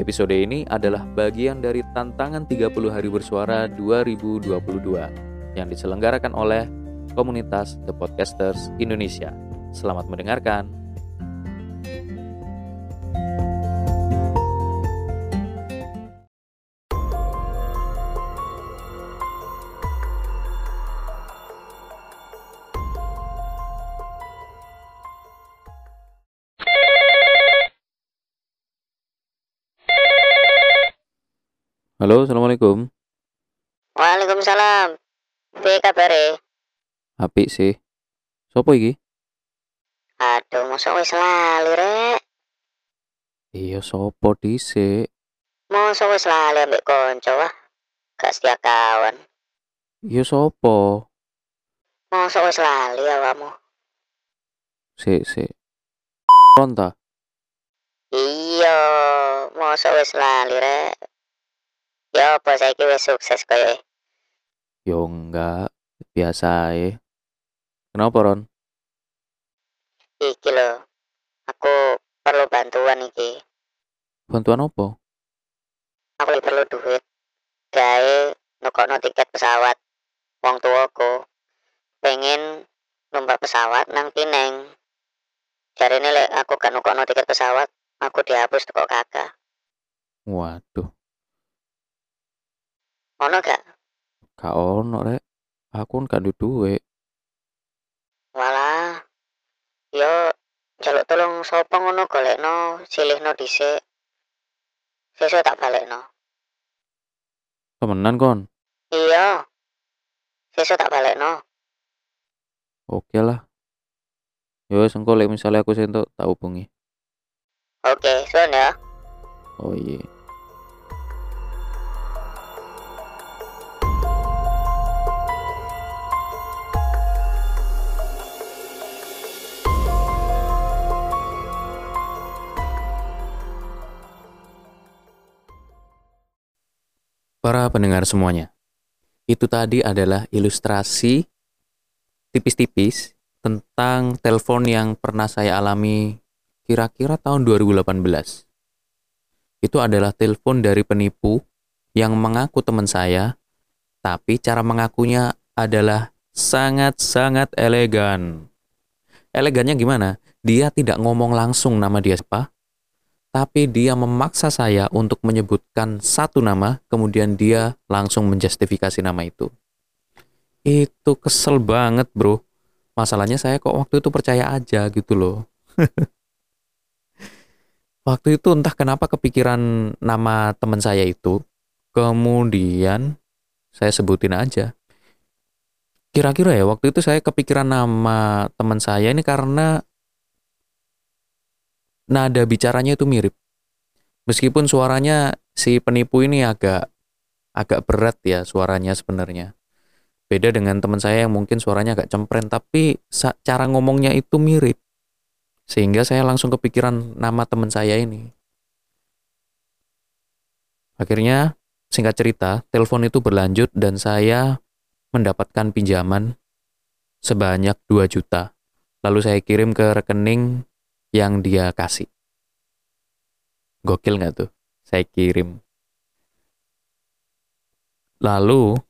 Episode ini adalah bagian dari tantangan 30 hari bersuara 2022 yang diselenggarakan oleh komunitas The Podcasters Indonesia. Selamat mendengarkan. Halo, Assalamualaikum. Waalaikumsalam. Piye kabare? Apik sih. Sopo iki? Aduh, mosok wis lali rek. Iya, sopo dhisik? Mosok wis lali ambek konco wah. Gak setia kawan. Iya, sopo? Mosok wis lali awakmu. Sik, sik. Konta. Iya, mosok wis lali rek. Ya apa saiki wis sukses koyo Yo enggak, biasa ae. Kenapa, Ron? iki lho. Aku perlu bantuan iki. Bantuan apa? Aku perlu duit. Gawe nukokno tiket pesawat. Wong tuaku pengen numpak pesawat nang Pineng. Jarine lek aku gak nukokno tiket pesawat, aku dihapus teko kakak. Waduh, Ono gak? gak ono rek. Aku kan gak duwe duit. Walah. Yo jaluk tolong sapa ngono golekno, silihno dhisik. Sesuk tak balekno. Temenan kon? Iya. Sesuk tak balekno. Oke lah. Yo wis engko lek misale aku sentuk tak hubungi. Oke, suwun ya. Oh iya. Para pendengar semuanya, itu tadi adalah ilustrasi tipis-tipis tentang telepon yang pernah saya alami kira-kira tahun 2018. Itu adalah telepon dari penipu yang mengaku teman saya, tapi cara mengakunya adalah sangat-sangat elegan. Elegannya gimana? Dia tidak ngomong langsung nama dia siapa, tapi dia memaksa saya untuk menyebutkan satu nama, kemudian dia langsung menjustifikasi nama itu. Itu kesel banget, bro. Masalahnya saya kok waktu itu percaya aja gitu loh. waktu itu entah kenapa kepikiran nama teman saya itu, kemudian saya sebutin aja. Kira-kira ya waktu itu saya kepikiran nama teman saya ini karena nada bicaranya itu mirip. Meskipun suaranya si penipu ini agak agak berat ya suaranya sebenarnya. Beda dengan teman saya yang mungkin suaranya agak cempren tapi cara ngomongnya itu mirip. Sehingga saya langsung kepikiran nama teman saya ini. Akhirnya singkat cerita, telepon itu berlanjut dan saya mendapatkan pinjaman sebanyak 2 juta. Lalu saya kirim ke rekening yang dia kasih. Gokil nggak tuh? Saya kirim. Lalu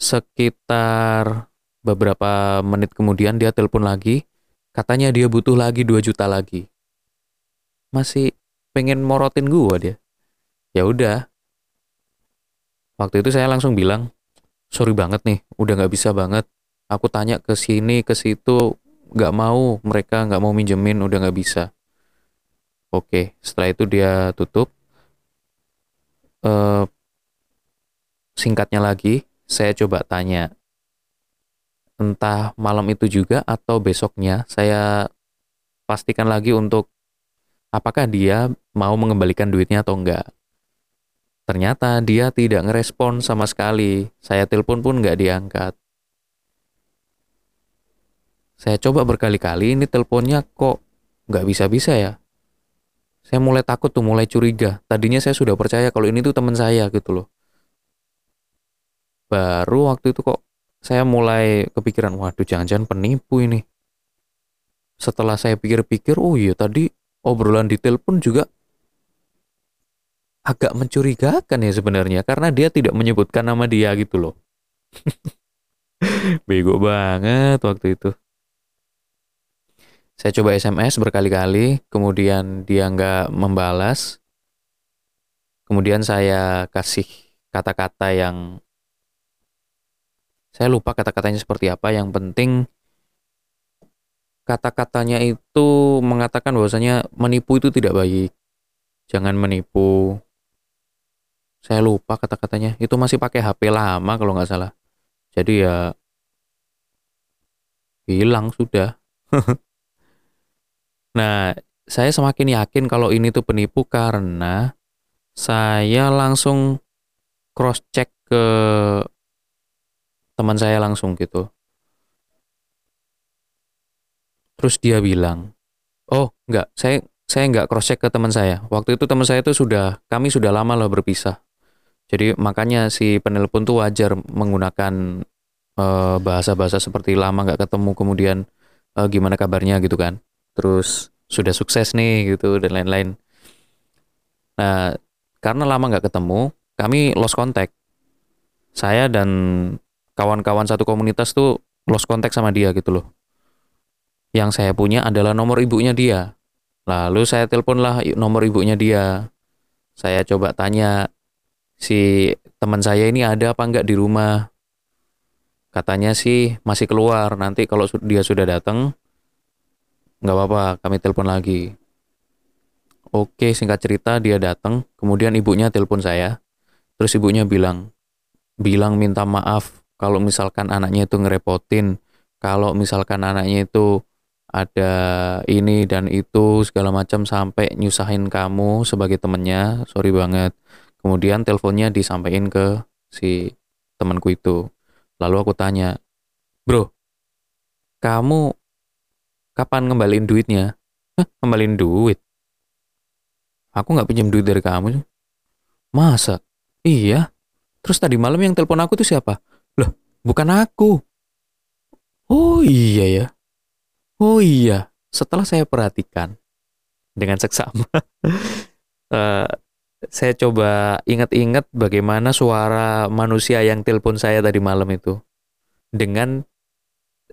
sekitar beberapa menit kemudian dia telepon lagi, katanya dia butuh lagi 2 juta lagi. Masih pengen morotin gua dia. Ya udah. Waktu itu saya langsung bilang, sorry banget nih, udah nggak bisa banget. Aku tanya ke sini, ke situ, nggak mau mereka nggak mau minjemin udah nggak bisa oke setelah itu dia tutup uh, singkatnya lagi saya coba tanya entah malam itu juga atau besoknya saya pastikan lagi untuk apakah dia mau mengembalikan duitnya atau enggak Ternyata dia tidak ngerespon sama sekali. Saya telepon pun nggak diangkat. Saya coba berkali-kali, ini teleponnya kok nggak bisa-bisa ya. Saya mulai takut tuh, mulai curiga. Tadinya saya sudah percaya kalau ini tuh teman saya gitu loh. Baru waktu itu kok saya mulai kepikiran, waduh jangan-jangan penipu ini. Setelah saya pikir-pikir, oh iya tadi obrolan di telepon juga agak mencurigakan ya sebenarnya karena dia tidak menyebutkan nama dia gitu loh. Bego banget waktu itu. Saya coba SMS berkali-kali, kemudian dia nggak membalas. Kemudian saya kasih kata-kata yang saya lupa kata-katanya seperti apa. Yang penting kata-katanya itu mengatakan bahwasanya menipu itu tidak baik. Jangan menipu, saya lupa kata-katanya itu masih pakai HP lama kalau nggak salah jadi ya hilang sudah nah saya semakin yakin kalau ini tuh penipu karena saya langsung cross check ke teman saya langsung gitu. Terus dia bilang oh nggak saya saya nggak cross check ke teman saya. Waktu itu teman saya itu sudah kami sudah lama lah berpisah. Jadi makanya si penelpon tuh wajar menggunakan bahasa bahasa-bahasa seperti lama nggak ketemu kemudian uh, gimana kabarnya gitu kan. Terus sudah sukses nih gitu dan lain-lain. Nah, karena lama nggak ketemu, kami lost contact. Saya dan kawan-kawan satu komunitas tuh lost contact sama dia gitu loh. Yang saya punya adalah nomor ibunya dia. Lalu saya teleponlah nomor ibunya dia. Saya coba tanya, si teman saya ini ada apa enggak di rumah. Katanya sih masih keluar. Nanti kalau dia sudah datang, nggak apa-apa, kami telepon lagi. Oke, singkat cerita dia datang, kemudian ibunya telepon saya. Terus ibunya bilang, bilang minta maaf kalau misalkan anaknya itu ngerepotin, kalau misalkan anaknya itu ada ini dan itu segala macam sampai nyusahin kamu sebagai temennya, sorry banget. Kemudian teleponnya disampaikan ke si temanku itu. Lalu aku tanya, bro, kamu kapan ngembaliin duitnya? Hah, ngembaliin duit? Aku nggak pinjam duit dari kamu. Masa? Iya. Terus tadi malam yang telepon aku tuh siapa? Loh, bukan aku. Oh iya ya. Oh iya. Setelah saya perhatikan dengan seksama, uh, saya coba ingat-ingat bagaimana suara manusia yang telepon saya tadi malam itu dengan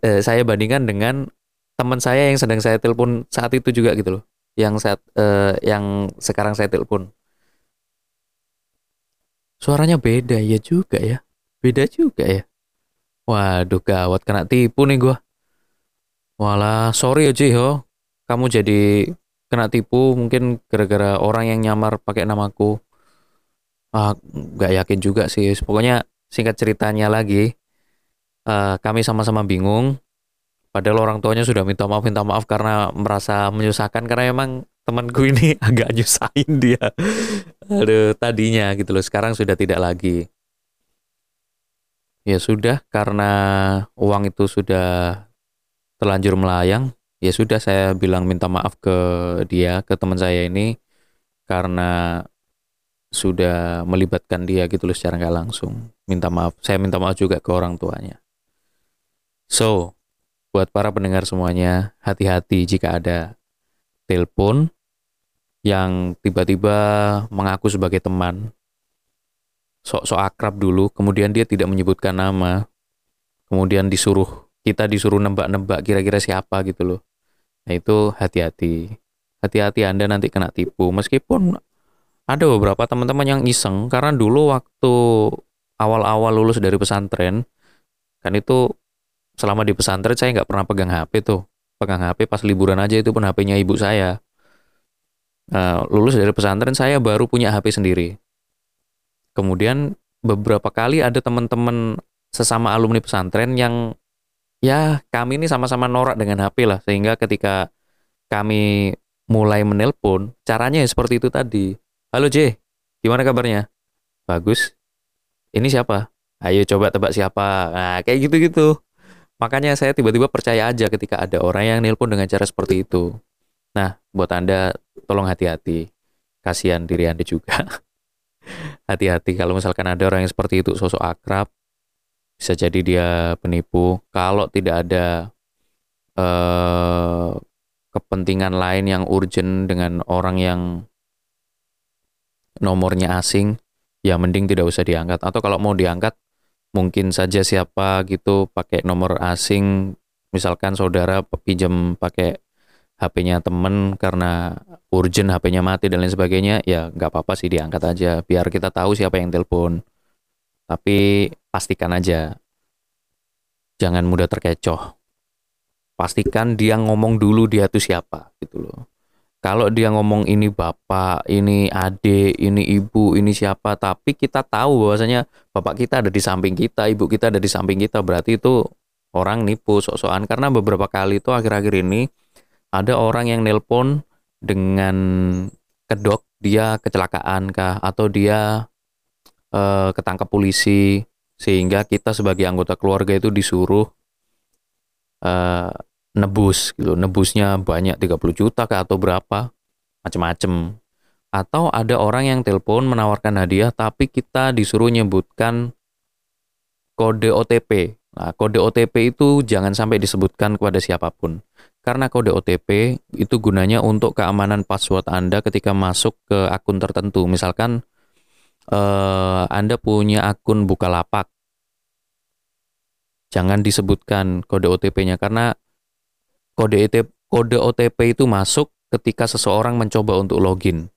eh, saya bandingkan dengan teman saya yang sedang saya telepon saat itu juga gitu loh. Yang saat eh, yang sekarang saya telepon. Suaranya beda ya juga ya. Beda juga ya. Waduh gawat kena tipu nih gua. Walah sorry ya Ciho kamu jadi kena tipu mungkin gara-gara orang yang nyamar pakai namaku. Ah nggak yakin juga sih. Pokoknya singkat ceritanya lagi uh, kami sama-sama bingung padahal orang tuanya sudah minta maaf minta maaf karena merasa menyusahkan karena emang temanku ini agak nyusahin dia. Aduh tadinya gitu loh sekarang sudah tidak lagi. Ya sudah karena uang itu sudah terlanjur melayang ya sudah saya bilang minta maaf ke dia ke teman saya ini karena sudah melibatkan dia gitu loh secara nggak langsung. Minta maaf saya minta maaf juga ke orang tuanya. So buat para pendengar semuanya hati-hati jika ada telepon yang tiba-tiba mengaku sebagai teman sok-sok akrab dulu kemudian dia tidak menyebutkan nama kemudian disuruh kita disuruh nebak-nebak kira-kira siapa gitu loh Nah itu hati-hati. Hati-hati Anda nanti kena tipu. Meskipun ada beberapa teman-teman yang iseng karena dulu waktu awal-awal lulus dari pesantren kan itu selama di pesantren saya nggak pernah pegang HP tuh pegang HP pas liburan aja itu pun HP-nya ibu saya nah, lulus dari pesantren saya baru punya HP sendiri kemudian beberapa kali ada teman-teman sesama alumni pesantren yang ya kami ini sama-sama norak dengan HP lah sehingga ketika kami mulai menelpon caranya ya seperti itu tadi halo J gimana kabarnya bagus. Ini siapa? Ayo coba tebak siapa. Nah, kayak gitu-gitu. Makanya saya tiba-tiba percaya aja ketika ada orang yang nelpon dengan cara seperti itu. Nah, buat Anda tolong hati-hati. Kasihan diri Anda juga. hati-hati kalau misalkan ada orang yang seperti itu sosok akrab, bisa jadi dia penipu. Kalau tidak ada eh, kepentingan lain yang urgent dengan orang yang nomornya asing, ya mending tidak usah diangkat. Atau kalau mau diangkat, mungkin saja siapa gitu pakai nomor asing, misalkan saudara pinjam pakai HP-nya temen karena urgent HP-nya mati dan lain sebagainya, ya nggak apa-apa sih diangkat aja, biar kita tahu siapa yang telepon. Tapi pastikan aja, jangan mudah terkecoh. Pastikan dia ngomong dulu dia tuh siapa gitu loh kalau dia ngomong ini bapak, ini adik, ini ibu, ini siapa, tapi kita tahu bahwasanya bapak kita ada di samping kita, ibu kita ada di samping kita, berarti itu orang nipu sok-sokan. Karena beberapa kali itu akhir-akhir ini ada orang yang nelpon dengan kedok dia kecelakaan kah? Atau dia uh, ketangkap polisi sehingga kita sebagai anggota keluarga itu disuruh uh, nebus gitu. Nebusnya banyak 30 juta kah atau berapa? Macem-macem. Atau ada orang yang telepon menawarkan hadiah tapi kita disuruh nyebutkan kode OTP nah kode OTP itu jangan sampai disebutkan kepada siapa pun. Karena kode OTP itu gunanya untuk keamanan password Anda ketika masuk ke akun tertentu. Misalkan eh, Anda punya akun Bukalapak. Jangan disebutkan kode OTP-nya karena kode OTP, kode OTP itu masuk ketika seseorang mencoba untuk login.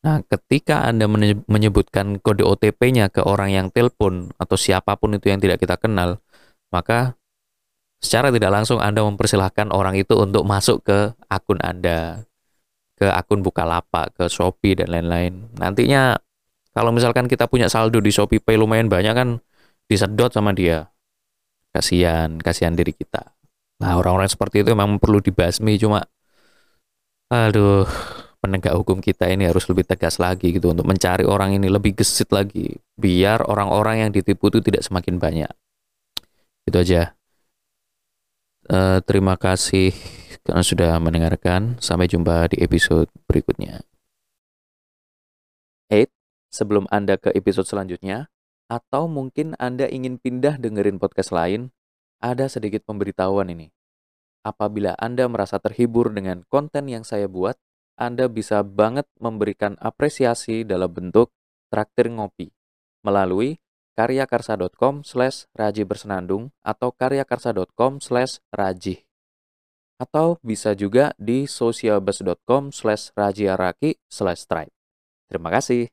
Nah, ketika Anda menyebutkan kode OTP-nya ke orang yang telepon atau siapa pun itu yang tidak kita kenal, maka secara tidak langsung Anda mempersilahkan orang itu untuk masuk ke akun Anda, ke akun Bukalapak, ke Shopee dan lain-lain. Nantinya kalau misalkan kita punya saldo di Shopee Pay lumayan banyak kan disedot sama dia. Kasihan, kasihan diri kita. Nah, orang-orang seperti itu memang perlu dibasmi cuma aduh, penegak hukum kita ini harus lebih tegas lagi gitu untuk mencari orang ini lebih gesit lagi biar orang-orang yang ditipu itu tidak semakin banyak. Itu aja. Uh, terima kasih karena sudah mendengarkan. Sampai jumpa di episode berikutnya. Hey, sebelum Anda ke episode selanjutnya, atau mungkin Anda ingin pindah dengerin podcast lain, ada sedikit pemberitahuan ini. Apabila Anda merasa terhibur dengan konten yang saya buat, Anda bisa banget memberikan apresiasi dalam bentuk traktir ngopi melalui karyakarsa.com slash raji bersenandung atau karyakarsa.com slash raji. Atau bisa juga di socialbus.com slash rajiaraki slash stripe. Terima kasih.